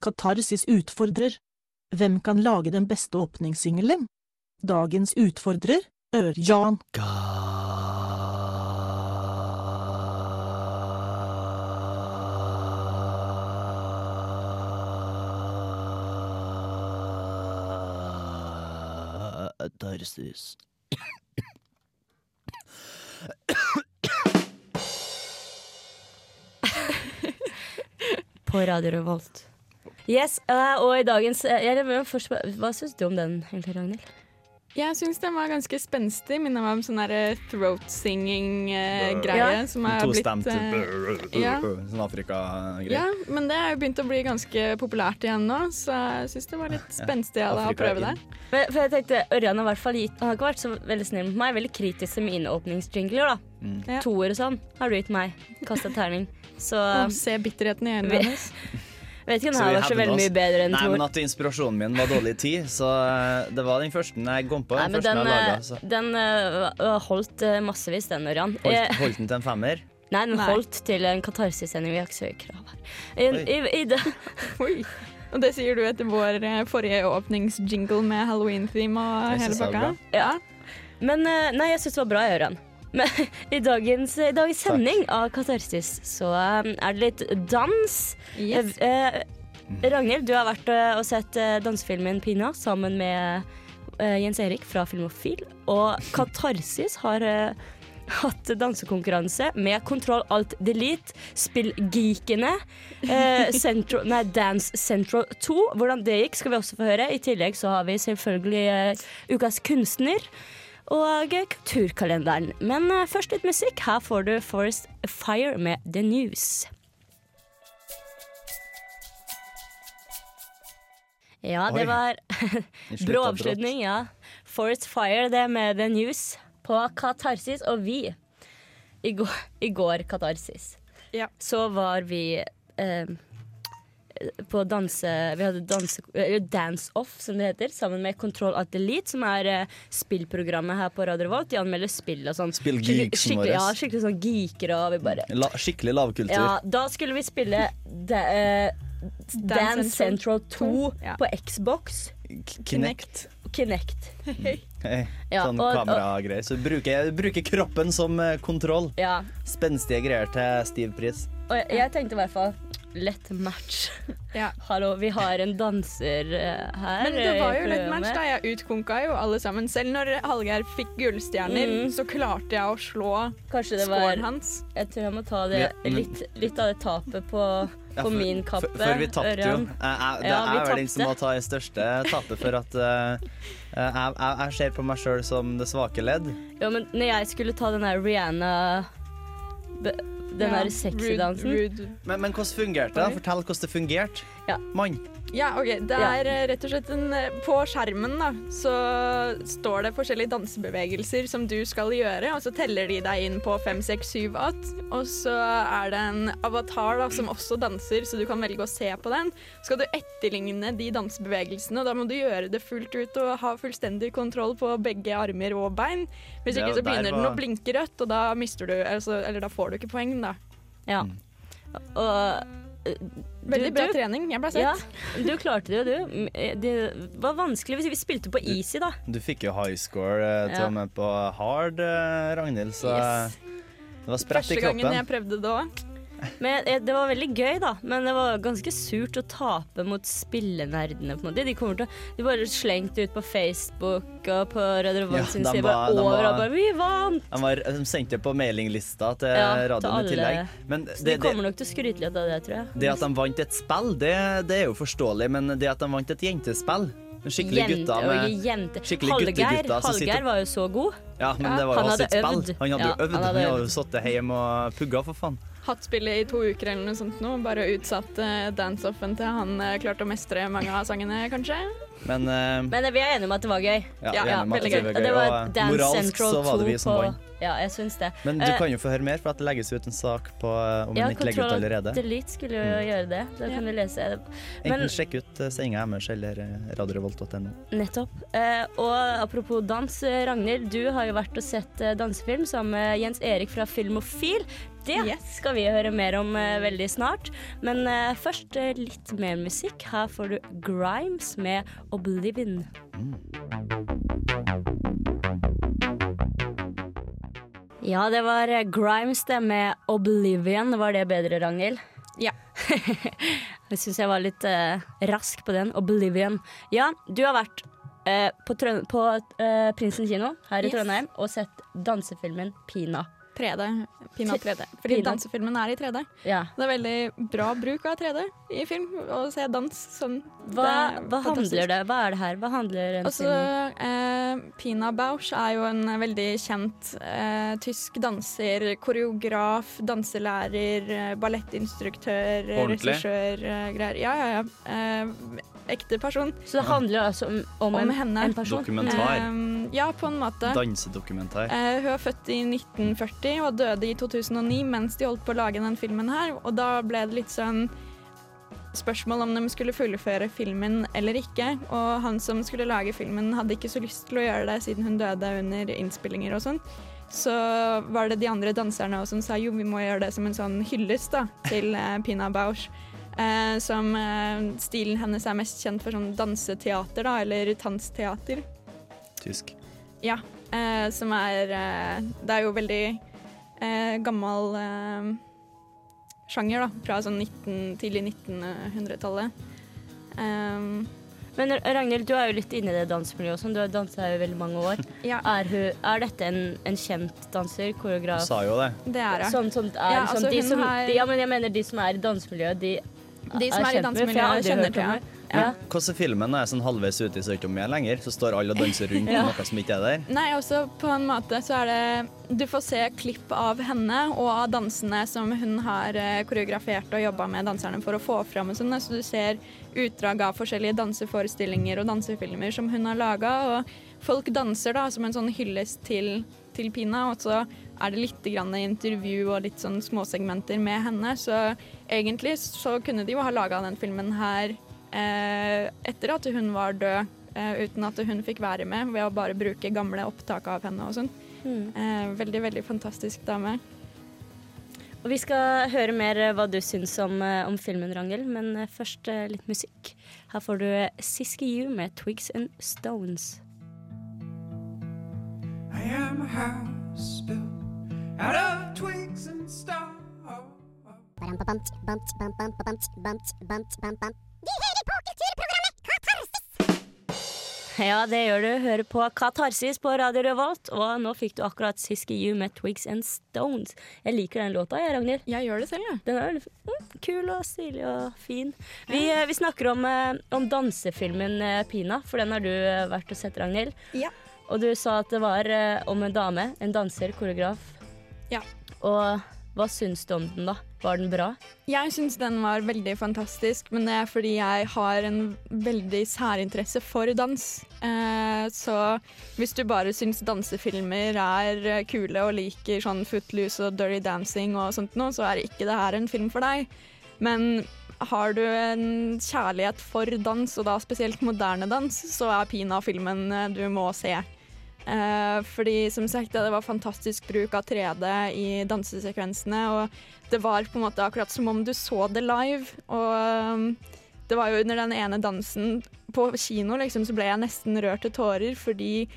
Katarsis utfordrer. Hvem kan lage den beste åpningssingelen? Dagens utfordrer, Ørjan. Katarsis. På Radio Revolt. Yes, eh, og i dagens eh, jeg først, Hva syns du om den, egentlig, Ragnhild? Jeg syns den var ganske spenstig. Minner meg om sånn throat-singing-greie. Ja. som er blitt eh, ja. Sånn Afrika-greie. Ja, men det er jo begynt å bli ganske populært igjen nå, så jeg syns det var litt spenstig av deg å prøve det. Men, For, jeg tenkte, Ørjan har, i hvert fall gitt, han har ikke vært så veldig snill mot meg. Veldig kritisk til mine åpningsjingler. da Mm. Ja. Toer og sånn har du gitt meg. Kasta terning. Så se bitterheten i øynene hennes. vet ikke om den her var så veldig mye bedre enn Nei, men at inspirasjonen min var dårlig i tid, så eh, det var den første jeg kom på. Nei, Den men første den, jeg eh, Så den eh, holdt massevis, den, Ørjan. holdt, holdt den til en femmer. Nei, den Nei. holdt til en katarsissending. Vi har ikke så høye krav her. I, Oi. i, i det, Oi. Og det sier du etter vår forrige åpningsjingle med halloween-theme og Jeg hele pakka? Ja. men nei, jeg syns det var bra, Ørjan. Men i dagens, i dagens sending av Katarsis så um, er det litt dans. Yes. Uh, uh, Ragnhild, du har vært uh, og sett dansefilmen 'Pina' sammen med Jens Erik fra Filmofil. Og Katarsis har hatt dansekonkurranse med Kontroll Alt Delete, Spill Geekene, eh, Central, nei, Dance Central 2. Hvordan det gikk, skal vi også få høre. I tillegg så har vi selvfølgelig eh, Ukas kunstner. Og eh, kulturkalenderen. Men eh, først litt musikk. Her får du Forest Fire med The News. Ja, det var brå avslutning, ja. Forest Fire, det med The News på Katarsis. Og vi, i går, i går Katarsis, Ja. så var vi eh, på danse... Vi hadde danse, eh, Dance Off, som det heter, sammen med Control Alt Elite, som er eh, spillprogrammet her på Radio Revolt. De anmelder spill og sånn. Spill Skikkelig- skikkelig- Ja, skikkelig sånn geeker, og vi bare La, skikkelig lavkultur. Ja, da skulle vi spille da, eh, Dance Central 2 Ja. på Xbox. K- Kinect. Kinect. Hey. Ja, sånn kameragreier. Så bruker, bruker kroppen som eh, kontroll. Ja, Spenstige greier til stiv pris. og jeg, jeg tenkte i hvert fall lett match. Ja. Hallo, vi har en danser uh, her. Men det var jo lett match, da. Jeg utkonka jo alle sammen. Selv når Hallgeir fikk gullstjerner, Mm. så klarte jeg å slå scoren hans. Jeg tror jeg må ta det, litt, litt av det tapet på, Ja, på min kappe. for- Før vi tapte jo. Jeg, jeg, det Ja, er vel den som må ta det største tapet, for at uh, jeg, jeg, jeg ser på meg sjøl som det svake ledd. Ja, men når jeg skulle ta den der Rihanna Den Ja, der sexy dansen rude- rude. Men, men hvordan fungerte det? Fortell hvordan det fungerte. Ja. Mann. Ja, ok. Det er ja. rett og slett en eh, På skjermen da, så står det forskjellige dansebevegelser som du skal gjøre, og så teller de deg inn på 5, 6, 7, 8. Og så er det en avatar da, som også danser, så du kan velge å se på den. Så Skal du etterligne de dansebevegelsene, og da må du gjøre det fullt ut og ha fullstendig kontroll på begge armer og bein. Hvis ikke så begynner den å blinke rødt, og da mister du altså, Eller da får du ikke poeng, da. Ja. Mm. Og eh, Veldig bra du, trening. Jeg ble sett. Ja, du klarte det jo, du. Eh, Det var vanskelig hvis vi spilte på easy, da. Du fikk jo high score eh, til Ja. og med på hard, eh, Ragnhild, så Yes. det var spredt i kroppen. Første gangen jeg prøvde det òg. Men Det var veldig gøy, da. Men det var ganske surt å tape mot spillenerdene. på en måte De kommer til å De bare slengte ut på Facebook og på Radio Revolt Ja, sin side de overalt. Bare, Vi vant! De, var, de sendte på mailinglista til Ja, radioen i tillegg. Men Så det, de kommer nok til å skryte litt av det, tror jeg. det at de vant et spill, det, det er jo forståelig, men det at de vant et jentespill Skikkelig Jente gutta med jente. skikkelig Hallgeir, guttegutter Hallgeir var jo så god. Ja, men Ja, det var han jo også et spill. øvd. Han hadde Ja, jo øvd. han Han hadde hadde jo sittet hjemme og pugga, for faen. hatt spillet i to uker eller noe sånt nå. Bare utsatt uh, dance-offen til han eh, klarte å mestre mange av sangene, kanskje. Men, uh, Men eh, vi er enige om at det var gøy. ja, ja, veldig det gøy. Det var Og Dance moralsk så var det vi som på vant. Ja, jeg syns det. Men du Eh, kan jo få høre mer, for at det legges ut en sak på, eh, om ja, den ikke legger ut allerede. Delete skulle jo gjøre det. Da Ja. kan du lese. Men Enten sjekk ut eh, sendinga deres eller eh, radiorevolt.no. nettopp. Eh, og apropos dans, eh, Ragnhild. Du har jo vært og sett eh, dansefilm sammen med Jens Erik fra Filmofil. Det Yes. skal vi høre mer om eh, veldig snart. Men eh, først litt mer musikk. Her får du Grimes med 'Oblivion'. Ja, det var Grimes det med 'Oblivion'. Var det bedre, Ragnhild? Ja. jeg syns jeg var litt eh, rask på den. 'Oblivion'. Ja, du har vært eh, på, Trøn på eh, Prinsen kino her i Yes. Trondheim og sett dansefilmen 'Pina'. 3D. Pina 3D. Fordi Pina. dansefilmen er i 3D. Ja. Det er veldig bra bruk av 3D i film, å se dans sånn. Hva, Det hva handler det Hva er det her? Hva handler en Altså, eh, Pina Bausch er jo en veldig kjent eh, tysk danser, koreograf, danselærer, eh, ballettinstruktør, eh, regissør, eh, greier. Ja, ja, ja. Ekte person. Så det handler altså om, om, Om en, henne. en person? Dokumentar. Eh, ja, på en måte. Dansedokumentar. Uh, hun er født i 1940 og døde i 2009 mens de holdt på å lage den filmen her. Og da ble det litt sånn spørsmål om de skulle fullføre filmen eller ikke. Og han som skulle lage filmen hadde ikke så lyst til å gjøre det siden hun døde under innspillinger og sånn. Så var det de andre danserne også som sa jo, vi må gjøre det som en sånn hyllest da, til eh, Pina Bausch. Eh, som eh, stilen hennes er mest kjent for sånn danseteater, da, eller tansteater. Tysk. Ja, eh, som er eh, Det er jo veldig eh, gammel eh, sjanger, da. Fra sånn 19, tidlig 1900-tallet. Um, Men Ragnhild, du er jo litt inne i det dansemiljøet og sånn. Du har dansa i veldig mange år. ja, Er, hun, er dette en, en kjent danser? Koreograf? Sa jo det. det er. Sånn er Ja, altså, hun de, Ja, men jeg mener de som er i dansemiljøet, de De som er i jeg dansemiljøet, kjenner til det. Ja. Hvordan filmen er sånn halvveis ute i så ikke er lenger, så står alle og danser rundt Ja. noe som ikke er der. Nei, også på en måte så er det Du får se klipp av henne og av dansene som hun har eh, koreografert og jobba med danserne for å få fram og sånn. Så du ser utdrag av forskjellige danseforestillinger og dansefilmer som hun har laga. Og folk danser da som en sånn hyllest til, til Pina, og så er det litt grann intervju og litt sånn småsegmenter med henne. Så egentlig så kunne de jo ha laga den filmen her eh, etter at hun var død, eh, uten at hun fikk være med, ved å bare bruke gamle opptak av henne og sånn. Mm. Eh, veldig, veldig fantastisk dame. Og vi skal høre mer eh, hva du syns om, eh, om filmen, Rangel, men eh, først litt musikk. Her får du Siski You med 'Twigs and Stones'. I am a house built out of twigs and stars. Hører på kulturprogrammet Katarsis! Ja, det gjør du. Hører på Katarsis på Radio Revolt, og nå fikk du akkurat Siski You med 'Twigs and Stones'. Jeg liker den låta, jeg, Ragnhild. Jeg gjør det selv, jeg. Den er mm, kul og stilig og fin. Vi, eh, vi snakker om, eh, om dansefilmen eh, 'Pina', for den har du vært og sett, Ragnhild. Ja. Og du sa at det var om en dame, en danser, koreograf. Ja. Og hva syns du om den, da? Var den bra? Jeg syns den var veldig fantastisk, men det er fordi jeg har en veldig særinteresse for dans. Eh, så hvis du bare syns dansefilmer er kule og liker sånn Footloose og Dirty Dancing og sånt noe, så er ikke det her en film for deg. Men har du en kjærlighet for dans, og da spesielt moderne dans, så er Pina filmen eh, du må se. Eh, fordi som sagt, det var fantastisk bruk av 3D i dansesekvensene, og det var på en måte akkurat som om du så det live. Og um, det var jo under den ene dansen på kino liksom, så ble jeg nesten rørt til tårer, fordi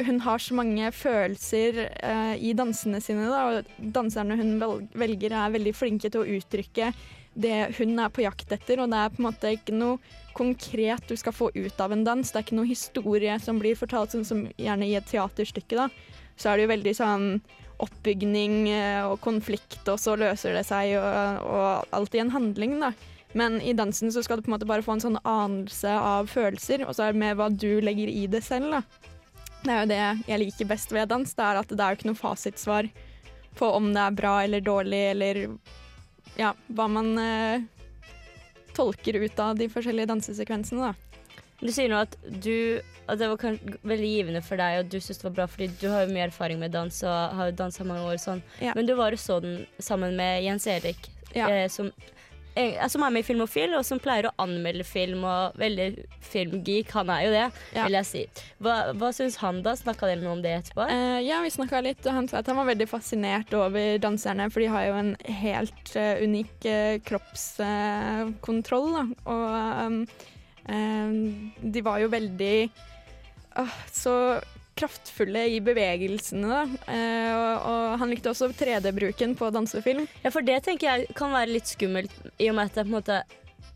hun har så mange følelser eh, i dansene sine. Da, og danserne hun velger, er veldig flinke til å uttrykke det hun er på jakt etter, og det er på en måte ikke noe konkret du skal få ut av en dans. Det er ikke noe historie som blir fortalt, sånn som gjerne i et teaterstykke. da. Så er det jo veldig sånn oppbygning eh, og konflikt, og så løser det seg, og, og alltid en handling, da. Men i dansen så skal du på en måte bare få en sånn anelse av følelser, og så er det med hva du legger i det selv, da. Det er jo det jeg liker best ved dans, det er at det er jo ikke noe fasitsvar på om det er bra eller dårlig, eller ja, hva man eh, tolker ut av de forskjellige dansesekvensene, da. Du sier nå at du at det var veldig givende for deg, og du syntes det var bra fordi du har jo mye erfaring med dans og har jo dansa mange år sånn. Ja. Men du var og så den sammen med Jens Erik, Ja. eh, som som er med i Filmofil, og som pleier å anmelde film, og veldig filmgeek. Han er jo det, Ja. vil jeg si. Hva, hva syns han da? Snakka dere noe om det etterpå? Uh, ja, vi snakka litt, og han sa at han var veldig fascinert over danserne, for de har jo en helt uh, unik uh, kroppskontroll, da. Og um, de var jo veldig så kraftfulle i bevegelsene, da. Eh, og, og han likte også 3D-bruken på dansefilm. Ja, for det tenker jeg kan være litt skummelt, i og med at det, på en måte,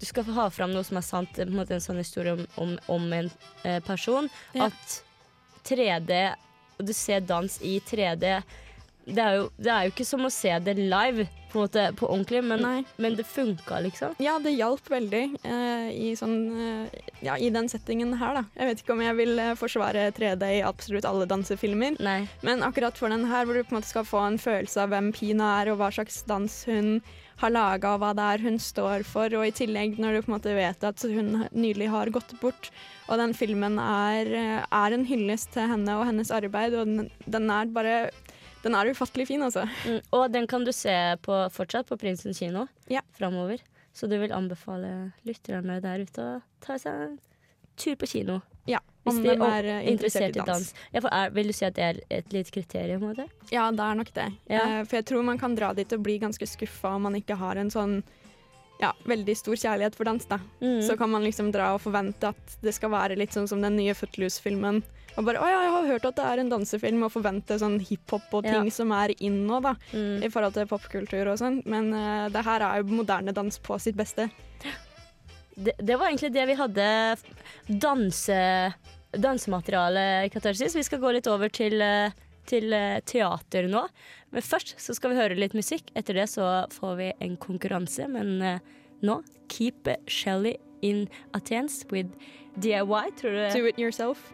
du skal få ha fram noe som er sant, på en, måte en sånn historie om, om, om en eh, person. Ja. At 3D, og du ser dans i 3D det er, jo, det er jo ikke som å se det live, på, måte, på ordentlig, men, men det funka, liksom. Ja, det hjalp veldig eh, i, sånn, eh, ja, i den settingen her, da. Jeg vet ikke om jeg vil eh, forsvare 3D i absolutt alle dansefilmer. Nei. Men akkurat for den her, hvor du på en måte skal få en følelse av hvem Pina er, og hva slags dans hun har laga, hva det er hun står for, og i tillegg når du på en måte vet at hun nylig har gått bort, og den filmen er, eh, er en hyllest til henne og hennes arbeid, og den, den er bare Den er ufattelig fin, altså. Mm, og den kan du se på, fortsatt på Prinsen kino Ja. framover. Så du vil anbefale lytterne der ute å ta seg en tur på kino. Ja, om de de er eh, interessert i dans. Ja, for er, vil du si at det er et lite kriterium? måte? Ja, det er nok det. Ja. Eh, for jeg tror man kan dra dit og bli ganske skuffa om man ikke har en sånn ja, veldig stor kjærlighet for dans. da. Mm. Så kan man liksom dra og forvente at det skal være litt sånn som den nye Footloose-filmen. Og bare 'Å ja, jeg har hørt at det er en dansefilm', og forvente sånn hiphop og Ja. ting som er in nå, da. Mm. I forhold til popkultur og sånn. Men uh, det her er jo moderne dans på sitt beste. Det, det var egentlig det vi hadde danse, dansemateriale i Katarsis. Vi skal gå litt over til, eh, til eh, teater nå. Men først så skal vi høre litt musikk. Etter det så får vi en konkurranse. Men eh, nå Keep Shelly in Athens with DIY, tror du? Do it yourself.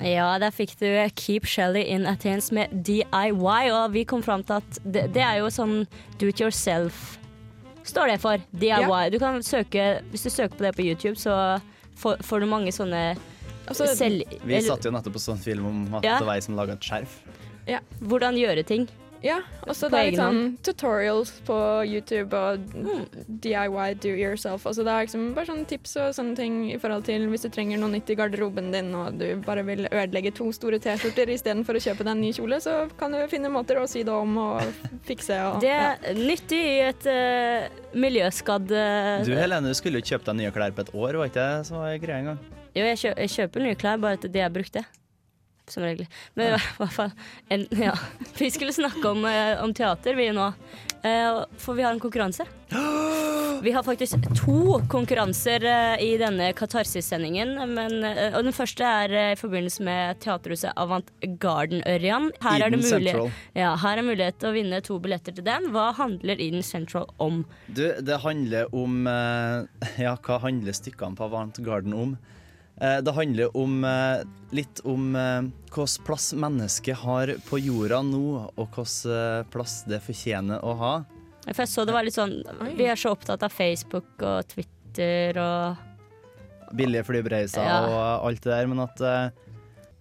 Ja, der fikk du Keep Shelly in Athens med DIY, og vi kom fram til at det, det er jo sånn do it yourself står det for. DIY. Du kan søke, hvis du søker på det på YouTube, så får, får du mange sånne Altså, selv... Vi satt jo nettopp på sånn film om at Ja. det var ei som laga et skjerf. Hvordan gjøre ting. Ja, og så det er litt sånn tutorials på YouTube og Mm. DIY, do yourself. Altså det er liksom bare sånne tips og sånne ting i forhold til hvis du trenger noe nytt i garderoben din, og du bare vil ødelegge to store T-skjorter istedenfor å kjøpe deg en ny kjole, så kan du finne måter å sy det om og fikse. Og, Det ja. er nyttig i et uh, miljøskadd uh, Du Helene, du skulle jo kjøpe deg nye klær på et år, var ikke det som var greia engang? Jo, jeg, kjø jeg kjøper nye klær, bare at det jeg brukte. Som regel. Men i hvert fall en, Ja. Vi skulle snakke om, eh, om teater, vi nå. Eh, for vi har en konkurranse. Vi har faktisk to konkurranser eh, i denne Katarsis-sendingen. men, Og den første er i forbindelse med Teaterhuset Avant Garden Ørjan. Her er det mulig, ja, her er mulighet til å vinne to billetter til den. Hva handler Eden Central om? Du, det handler om Ja, hva handler stykkene på Avant Garden om? Eh, Det handler om eh, litt om eh, hvilken plass mennesket har på jorda nå, og hvilken plass det fortjener å ha. For jeg så det var litt sånn Vi er så opptatt av Facebook og Twitter og Billige flyreiser Ja. og alt det der, men at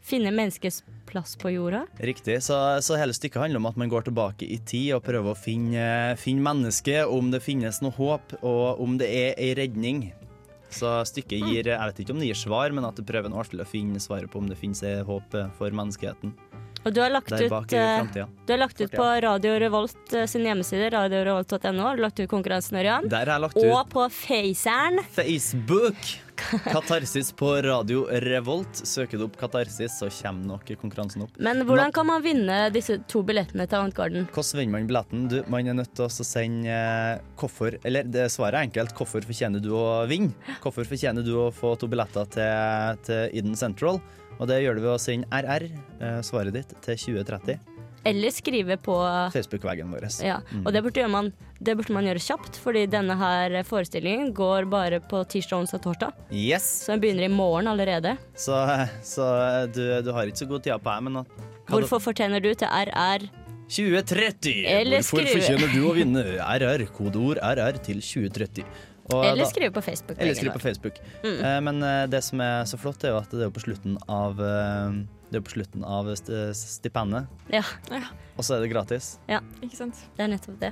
finne menneskets plass på jorda. Riktig. Så, så hele stykket handler om at man går tilbake i tid og prøver å finne, finne mennesket, om det finnes noe håp, og om det er ei redning. Så stykket gir Jeg vet ikke om det gir svar, men at det prøver en til å finne svaret på om det finnes et håp for menneskeheten Og du har lagt ut, eh, du har lagt ut på Radio Revolt eh, sin hjemmeside, radiorevolt.no, har du lagt ut konkurransen, Ørjan. Der har jeg lagt ut Og på Faceren. Facebook! Katarsis på Radio Revolt. Søker du opp Katarsis, så kommer nok konkurransen opp. Men hvordan kan man vinne disse to billettene til Avantgarden? Hvordan vinner man billetten? Du, man er nødt til å sende eh, hvorfor Eller det svaret er enkelt. Hvorfor fortjener du å vinne? Hvorfor fortjener du å få to billetter til, til Eden Central? Og det gjør du ved å sende RR, eh, svaret ditt, til 2030. Eller skrive på Facebook-veggen vår. ja, og det burde, man, det burde man gjøre kjapt, fordi denne her forestillingen går bare på tirsdag, onsdag, torsdag. Yes! Så den begynner i morgen allerede. Så, så du, du har ikke så god tid på her, men Hvorfor fortjener du til RR? 2030! Eller Hvorfor skrive- fortjener du å vinne? RR. Kodeord RR til 2030. Og Eller skrive på Facebook. Eller skrive på Facebook. Mm. Eh, men eh, det som er så flott, er jo at det er på slutten av, eh, Det er på slutten av st- stipendet, Ja, og så er det gratis. Ja, Ikke sant? det er nettopp det.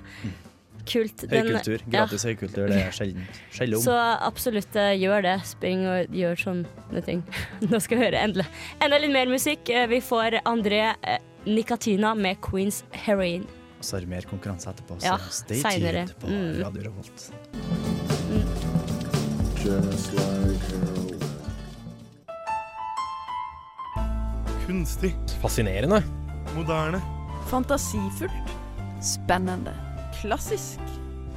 Kult. Den- Høykultur. Gratis høykultur, det er sjelden. Sjelden Så absolutt eh, gjør det. Spring og gjør sånne ting. Nå skal vi høre endelig enda litt mer musikk. Eh, Vi får André eh, Nikatina med Queens Heroin. Og så er det mer konkurranse etterpå, så Ja, stay senere. tuned på Mm. Radio Revolt. Kunstig. Fascinerende. Moderne. Fantasifullt. Spennende. Klassisk.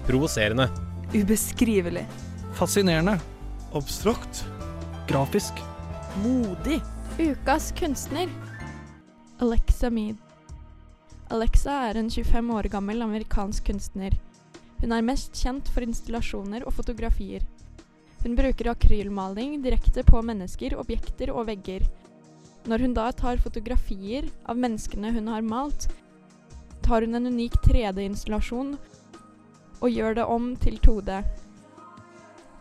Provoserende. Ubeskrivelig. Fascinerende. Abstrakt. Grafisk. Modig. Ukas kunstner. Alexa Mead. Alexa er en 25 år gammel amerikansk kunstner. Hun er mest kjent for installasjoner og fotografier. Hun bruker akrylmaling direkte på mennesker, objekter og vegger. Når hun da tar fotografier av menneskene hun har malt, tar hun en unik 3D-installasjon og gjør det om til 2D.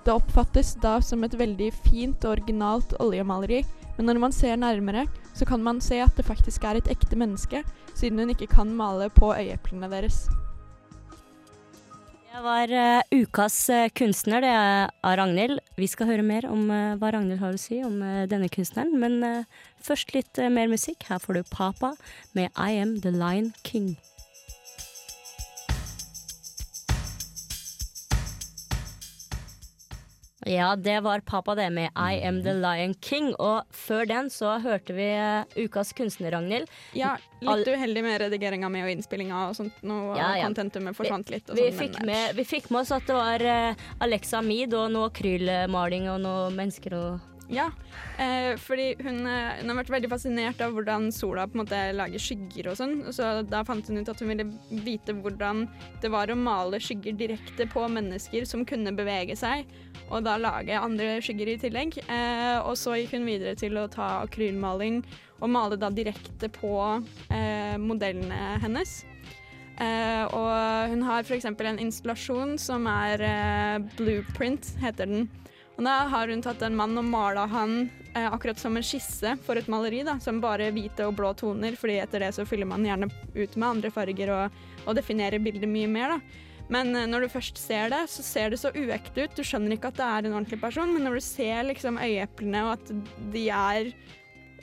Det oppfattes da som et veldig fint og originalt oljemaleri, men når man ser nærmere, så kan man se at det faktisk er et ekte menneske, siden hun ikke kan male på øyeeplene deres. Det var uh, ukas uh, kunstner, det er av Ragnhild. Vi skal høre mer om uh, hva Ragnhild har å si om denne kunstneren, men først litt mer musikk. Her får du Papa med I Am The Lion King. Ja, det var Papa det med I Am The Lion King. Og før den så hørte vi eh, ukas kunstner, Ragnhild. Ja, litt uheldig med redigeringa mi og innspillinga og sånt. Nå Ja, ja. contentumet forsvant litt. Vi sånt, fikk, med, vi fikk med oss at det var eh, Alexa Mead og noe akrylmaling og noe mennesker og Ja, eh, fordi hun, eh, hun har vært veldig fascinert av hvordan sola på en måte lager skygger og sånn. Så da fant hun ut at hun ville vite hvordan det var å male skygger direkte på mennesker som kunne bevege seg, og da lage andre skygger i tillegg. Eh, og så gikk hun videre til å ta akrylmaling og male da direkte på eh, modellene hennes. Eh, og hun har f.eks. en installasjon som er eh, Blueprint, heter den. Og da har hun tatt en mann og mala han eh, akkurat som en skisse for et maleri, da, som bare hvite og blå toner, fordi etter det så fyller man gjerne ut med andre farger og, og definerer bildet mye mer, da. Men eh, når du først ser det, så ser det så uekte ut. Du skjønner ikke at det er en ordentlig person, men når du ser liksom øyeeplene og at de er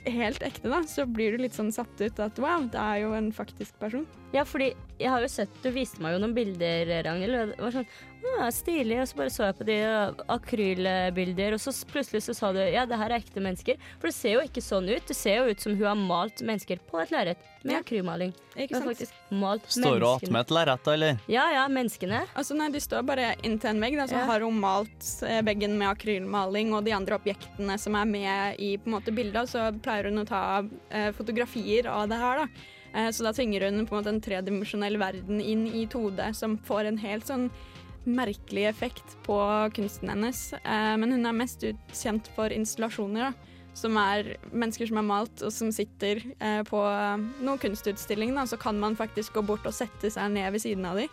helt ekte, da, så blir du litt sånn satt ut at wow, det er jo en faktisk person. Ja, fordi jeg har jo sett Du viste meg jo noen bilder, Ragnhild, og det var sånn Å, stilig. Og så bare så jeg på de uh, akrylbilder, og så plutselig så sa du ja, det her er ekte mennesker. For det ser jo ikke sånn ut. Det ser jo ut som hun har malt mennesker på et lerret med Ja. akrylmaling. Ikke sant? faktisk malt Står hun attmed et lerret, da, eller? Ja, ja, menneskene. Altså nei, De står bare inntil en vegg, da, så Ja. har hun malt eh, veggen med akrylmaling og de andre objektene som er med i på en måte bildet, og så pleier hun å ta eh, fotografier av det her. da. Eh, så da tvinger hun på en måte en tredimensjonell verden inn i 2D, som får en helt sånn merkelig effekt på kunsten hennes. Eh, men hun er mest kjent for installasjoner, da. Som er mennesker som er malt, og som sitter eh, på eh, noen kunstutstilling. Da, så kan man faktisk gå bort og sette seg ned ved siden av dem.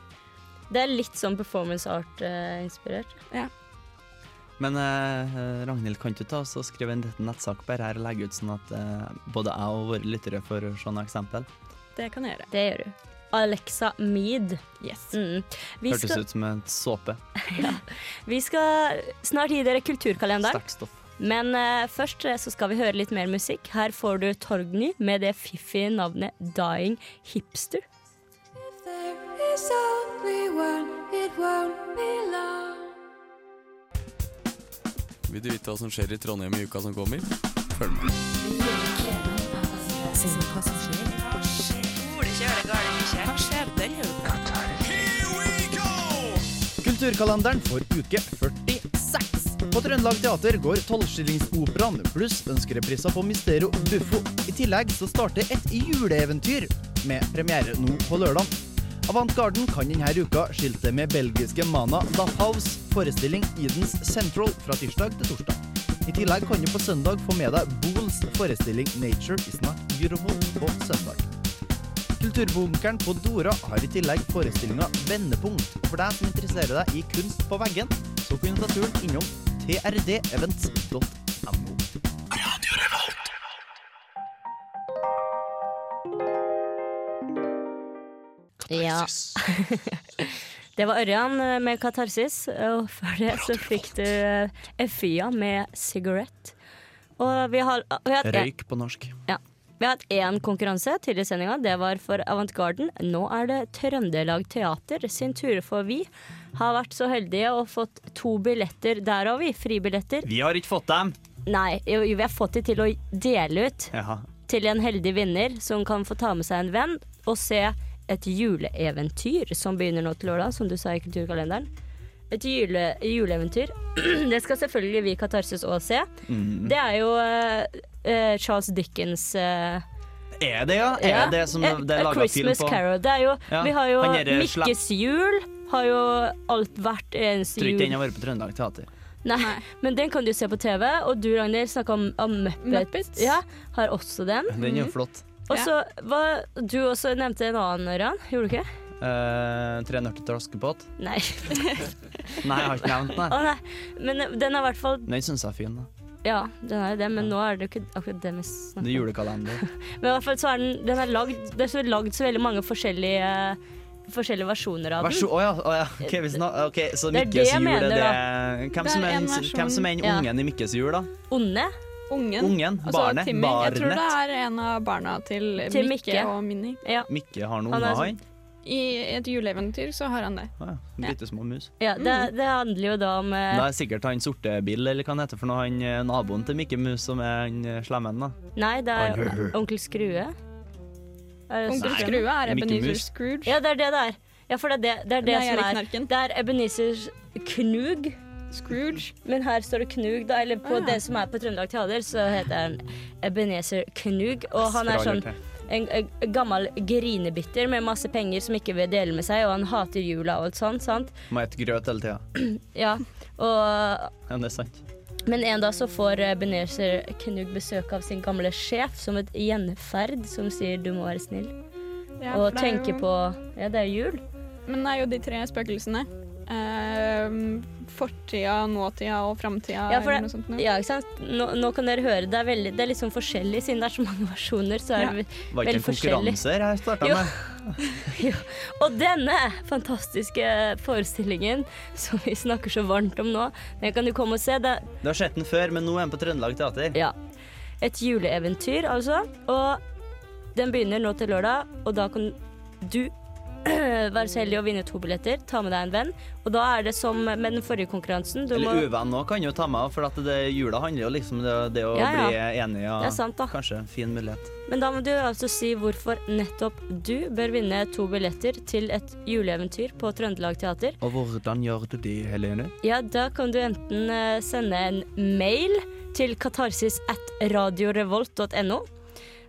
Det er litt sånn performance art-inspirert. ja. Men eh, Ragnhild, kan du ta oss og skrive en liten nettsak på her og legge ut sånn at eh, både jeg og våre lyttere får se noen eksempel? det kan jeg gjøre. det gjør du. Alexa Mead. Yes. Mm. Vi, Hørtes skal, ut som en såpe. vi skal snart gi dere kulturkalenderen. Men uh, først eh, så skal vi høre litt mer musikk. Her får du Torgny med det fiffige navnet Dying Hipster. Vil du vite hva som skjer i Trondheim i uka som kommer? Følg med. Kulturkalenderen for uke 46. På Trøndelag Teater går tolvskillingsoperaen pluss ønskerepriser på Mysterio Buffo. I tillegg så starter et juleeventyr med premiere nå på lørdag. Avantgarden kan denne uka skilte med belgiske Mana Da House forestilling Edens Central fra tirsdag til torsdag. I tillegg kan du på søndag få med deg Bools forestilling Nature is not beautiful på søndag. Kulturbunkeren på Dora har i tillegg forestillinga Vendepunkt. For deg som interesserer deg i kunst på veggen, så kan du ta turen innom trdevents.no. Ja. Det var Ørjan eh, med 'Katarsis', og før det så fikk du eh, Effia med 'Cigarette'. Og vi har, vi har Røyk på norsk. Ja. Vi har hatt én konkurranse tidligere i sendinga. Det var for Avantgarden. Nå er det Trøndelag Teater sin tur, for vi har vært så heldige og fått to billetter der har vi. Fribilletter. Vi har ikke fått dem. Nei, jo, vi har fått de til å dele ut Jaha. til en heldig vinner som kan få ta med seg en venn og se et juleeventyr som begynner nå til lørdag, som du sa i kulturkalenderen. Et jule, juleeventyr. Det skal selvfølgelig vi i Katarsis òg se. Mm. Det er jo eh, Charles Dickens uh, Er det, ja? Er ja. det som det er laga film på? Carol. Det er jo, Ja, Vi har jo Mikkes jul. Har jo alt vært jul. Tror ikke den har vært på Trøndelag Teater. Nei, men den kan du se på TV. Og du, Ragnhild, snakka om, om Muppet. Muppets. Ja, har også den. Den er jo flott. Og så Du også nevnte en annen, Ørjan. Gjorde du ikke? Eh, tre nøtter til Askepott. Nei. Nei, jeg har ikke nevnt den. Oh, Men den er i hvert fall Den syns jeg er fin. da. Ja, den er jo det, men nå er det jo ikke akkurat det vi snakker Det er julekalender. Men i hvert fall så er den, den er lagd, det er så lagd så veldig mange forskjellige, forskjellige versjoner av den. Å ja. oh ja. Ok, vi snak- ok, så Mikkes jul er mener, det. Hvem Det som er en den- versjon. hvem som er den Ja. ungen i Mikkes jul, da? Onde. Ungen. Ungen? Altså Barnet? Timmy. Jeg tror det er en av barna til, Til Mikke Mikke. og Minni. Ja. Mikke har noen Han er unger, sånn- han? I et juleeventyr så har han det. Ah, ja. Bitte små mus. Ja, det, det handler jo da om eh, Det er sikkert han sorte Bill, eller hva han heter for noe, han eh, naboen til Mikke Mus som er han eh, slemmen, da. Nei, det er Han- Onkel Skrue. Er Onkel? Skrue er Ebenezer Scrooge. Ja, det er det det er. Ja, for det er det, det, er det, er som er Knarken. Det er Ebenezer Knug. Scrooge. Men her står det Knug, da. Eller på Ah, ja. det som er på Trøndelag Teater, så heter han Ebenezer Knug. Og han er sånn en, en gammel grinebitter med masse penger som ikke vil dele med seg, og han hater jula og alt sånt. sant? Må ete grøt hele tida. Ja, og Ja, det er sant. Men en dag så får Benezer Knug besøk av sin gamle sjef som et gjenferd som sier 'du må være snill'. Ja, og er tenker jo- på Ja, det er jul. Men det er jo de tre spøkelsene. Ehm, fortida, nåtida og framtida, Ja, eller noe sånt. noe. ja, ikke sant? Nå, nå kan dere høre, det er, veldig, det er litt sånn forskjellig, siden det er så mange versjoner. Så er Ja. det Var ikke en konkurranse her jeg starta Jo. Og denne fantastiske forestillingen som vi snakker så varmt om nå, den kan du komme og se. Det, Du har sett den før, men nå er den på Trøndelag Teater. ja. Et juleeventyr, altså. Og den begynner nå til lørdag, og da kan du være så heldig å vinne to billetter. Ta med deg en venn. Og da er det som med den forrige konkurransen. Du må, Eller uvenn òg kan jo ta med, for at det, jula handler jo liksom det, det å Ja, ja. bli enig. Det er sant, da. Kanskje fin mulighet. Men da må du altså si hvorfor nettopp du bør vinne to billetter til et juleeventyr på Trøndelag Teater. Og hvordan gjør du det, Helene? Ja, da kan du enten eh, sende en mail til katarsis at radiorevolt.no.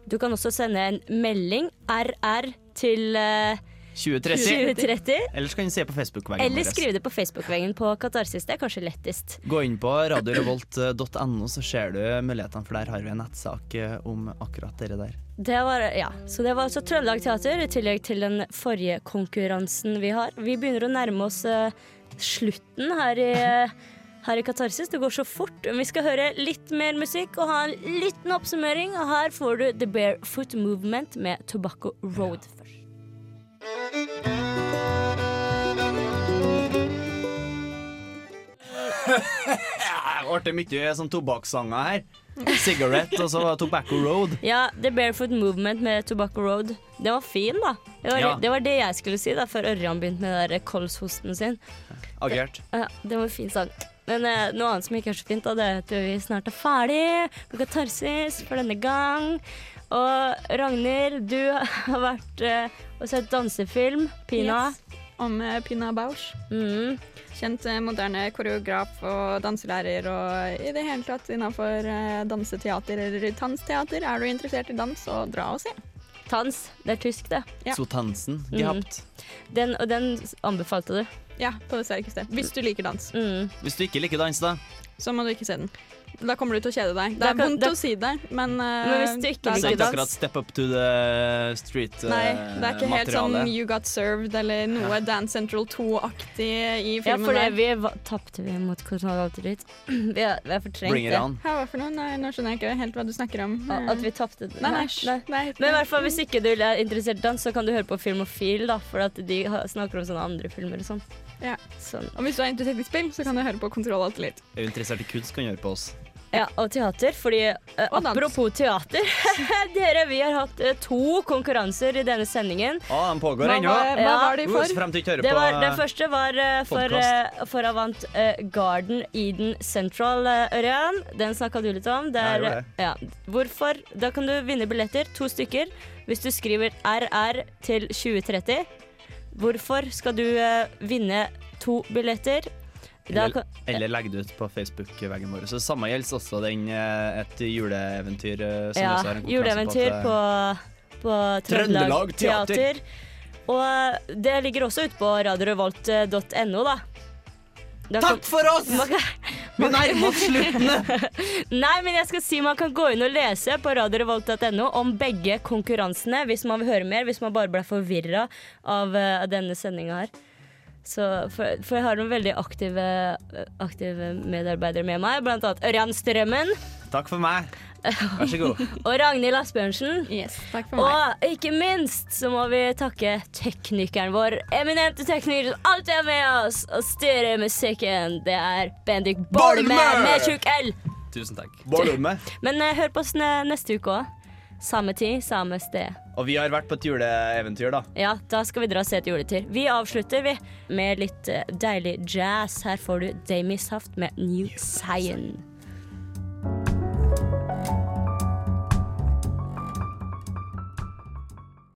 Du kan også sende en melding, RR, til eh, 2030? 2030. Eller så kan du se på Facebook-veggen Eller skrive skriv det på Facebook-veggen på Katarsis. Det er kanskje lettest. Gå inn på radiorevolt.no, så ser du mulighetene, for der har vi en nettsak eh, om akkurat dere der. Det var, ja. Så det var altså Trøndelag Teater, i tillegg til den forrige konkurransen vi har. Vi begynner å nærme oss eh, slutten her i, her i Katarsis. Det går så fort. Vi skal høre litt mer musikk og ha en liten oppsummering. Og her får du The Barefoot Movement med Tobacco Road først. Det ble mye sånn tobakkssanger her. Cigarette og så Tobacco Road. Ja, The Barefoot Movement med Tobacco Road. Den var fin, da. Det var, Ja. det var det jeg skulle si da før Ørjan begynte med den kolshosten sin. Agert. Ja, det var en fin sang. Men eh, noe annet som ikke er så fint, da, det er at vi snart er ferdig med Katarsis for denne gang. Og Ragnhild, du har vært eh, og sett dansefilm, Pina. Yes. Om eh, Pina Bausch. Mm. Kjent eh, moderne koreograf og danselærer og i det hele tatt innafor danseteater eller tansteater. Er du interessert i dans, så dra og se. Tans, det er tysk, det. Ja. Sotansen. Mm. Gehabt. Den, og den anbefalte du. Ja, på det sterkeste. Hvis du liker dans, Mm. Hvis du ikke liker dans, da. så må du ikke se den. Da kommer du til å kjede deg. Det er vondt det... å si det, men, uh, Men hvis du ikke er liker ikke dans- akkurat step up to the street uh, Nei, det er ikke helt sånn. You Got Served eller noe Dance Central 2-aktig i filmen. Ja, for det der. vi tapte vi mot Kontroll Ditt. Vi har, fortrengt Bring it det. on. Hva for noe? Nei, nå skjønner jeg ikke helt hva du snakker om. A- At vi tapte det. Nei, nei, Nei. nei. Men i hvert fall hvis ikke du er interessert i dans, så kan du høre på Filmofil, da, for at de snakker om sånne andre filmer og sånn. Ja. Sånn. Og hvis du er interessert i spill, så kan du høre på Kontroll Alt litt. Er du interessert i kunst, kan du høre på oss. Ja, og teater, fordi eh, Og dans. apropos teater Dere, vi har hatt eh, to konkurranser i denne sendingen. Å, den pågår Hva ennå. var, hva var de for? frem til ikke hører Det på var, den første var eh, for, podcast. uh, for Avant eh, Garden Eden Central, uh, Ørjan. Den snakka du litt om. Det Ja, jeg er, gjorde det. ja. Hvorfor? Da kan du vinne billetter, to stykker, hvis du skriver RR til 2030. Hvorfor skal du eh, vinne to billetter? Da Eller, eller legge det ut på Facebook-veggen vår. Så samme gjelder også den, eh, et juleeventyr eh, som ja, juleeventyr på, eh, på Trøndelag Teater. Teater. Og det ligger også ute på radiorevolt.no, da. Kan- Takk for oss! Kan, Vi nærmer oss sluttene. Nei, men jeg skal si man kan gå inn og lese på radiorevolt.no om begge konkurransene hvis man vil høre mer, hvis man bare ble forvirra av uh, denne sendinga her. Så, for, for jeg har noen veldig aktive, aktive medarbeidere med meg, blant annet Ørjan Strømmen Takk for meg. Vær så god. og Ragnhild Asbjørnsen. Yes, takk for meg. Og ikke minst så må vi takke teknikeren vår, eminente tekniker som alltid er med oss og styrer musikken. Det er Bendik Bolme med tjukk L. Tusen takk. Bolme. Men uh, hør på oss neste uke òg. Samme tid, samme sted. Og vi har vært på et juleeventyr, da. Ja, da skal vi dra og se et juletur. Vi avslutter, vi, med litt uh, deilig jazz. Her får du Damie Saft med New Cyan.